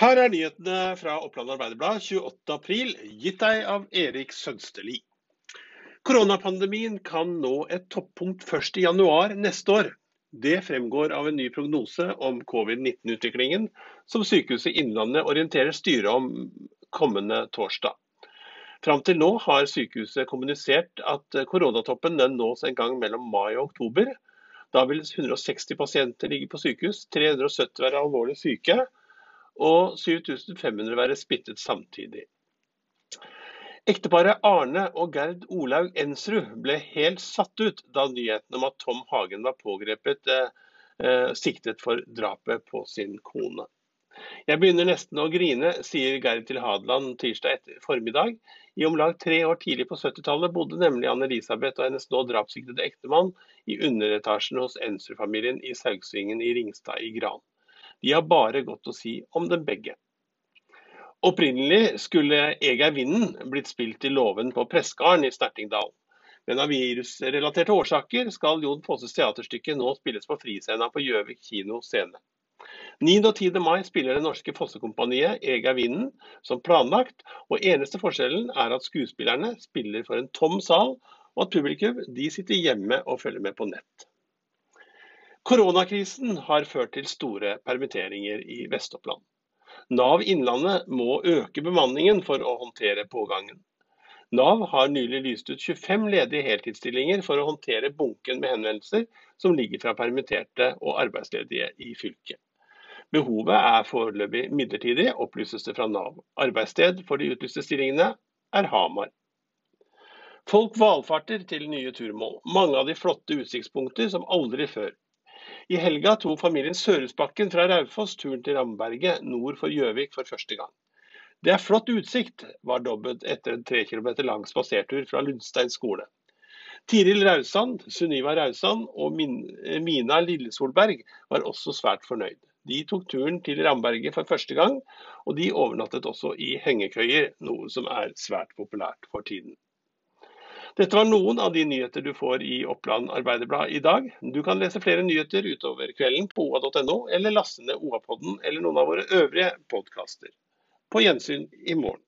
Her er nyhetene fra Oppland Arbeiderblad 28.4, gitt deg av Erik Sønsteli. Koronapandemien kan nå et toppunkt først i januar neste år. Det fremgår av en ny prognose om covid-19-utviklingen som Sykehuset Innlandet orienterer styret om kommende torsdag. Fram til nå har sykehuset kommunisert at koronatoppen den nås en gang mellom mai og oktober. Da vil 160 pasienter ligge på sykehus, 370 være alvorlig syke og 7500 være smittet samtidig. Ekteparet Arne og Gerd Olaug Ensrud ble helt satt ut da nyheten om at Tom Hagen var pågrepet eh, eh, siktet for drapet på sin kone. Jeg begynner nesten å grine, sier Gerd til Hadeland tirsdag etter formiddag. I om lag tre år tidlig på 70-tallet bodde nemlig Anne-Elisabeth og hennes nå drapssiktede ektemann i underetasjen hos Ensrud-familien i Saugsvingen i Ringstad i Gran. De har bare godt å si om dem begge. Opprinnelig skulle Eg vinden blitt spilt i låven på Pressgarden i Snertingdal. Men av virusrelaterte årsaker skal Jon Fosses teaterstykke nå spilles på Friscena på Gjøvik kino scene. 9. og 10. mai spiller det norske Fossekompaniet Eg vinden som planlagt, og eneste forskjellen er at skuespillerne spiller for en tom sal, og at publikum de sitter hjemme og følger med på nett. Koronakrisen har ført til store permitteringer i Vest-Oppland. Nav Innlandet må øke bemanningen for å håndtere pågangen. Nav har nylig lyst ut 25 ledige heltidsstillinger for å håndtere bunken med henvendelser som ligger fra permitterte og arbeidsledige i fylket. Behovet er foreløpig midlertidig, opplyses det fra Nav. Arbeidssted for de utlyste stillingene er Hamar. Folk valfarter til nye turmål, mange av de flotte utsiktspunkter som aldri før. I helga tok familien Sørhusbakken fra Raufoss turen til Ramberget nord for Gjøvik for første gang. Det er flott utsikt, var dobbelt etter en tre kilometer lang spasertur fra Lundstein skole. Tiril Rausand, Sunniva Rausand og Mina Lillesolberg var også svært fornøyd. De tok turen til Ramberget for første gang, og de overnattet også i hengekøyer, noe som er svært populært for tiden. Dette var noen av de nyheter du får i Oppland Arbeiderblad i dag. Du kan lese flere nyheter utover kvelden på oa.no, eller laste ned OA-podden eller noen av våre øvrige podkaster. På gjensyn i morgen.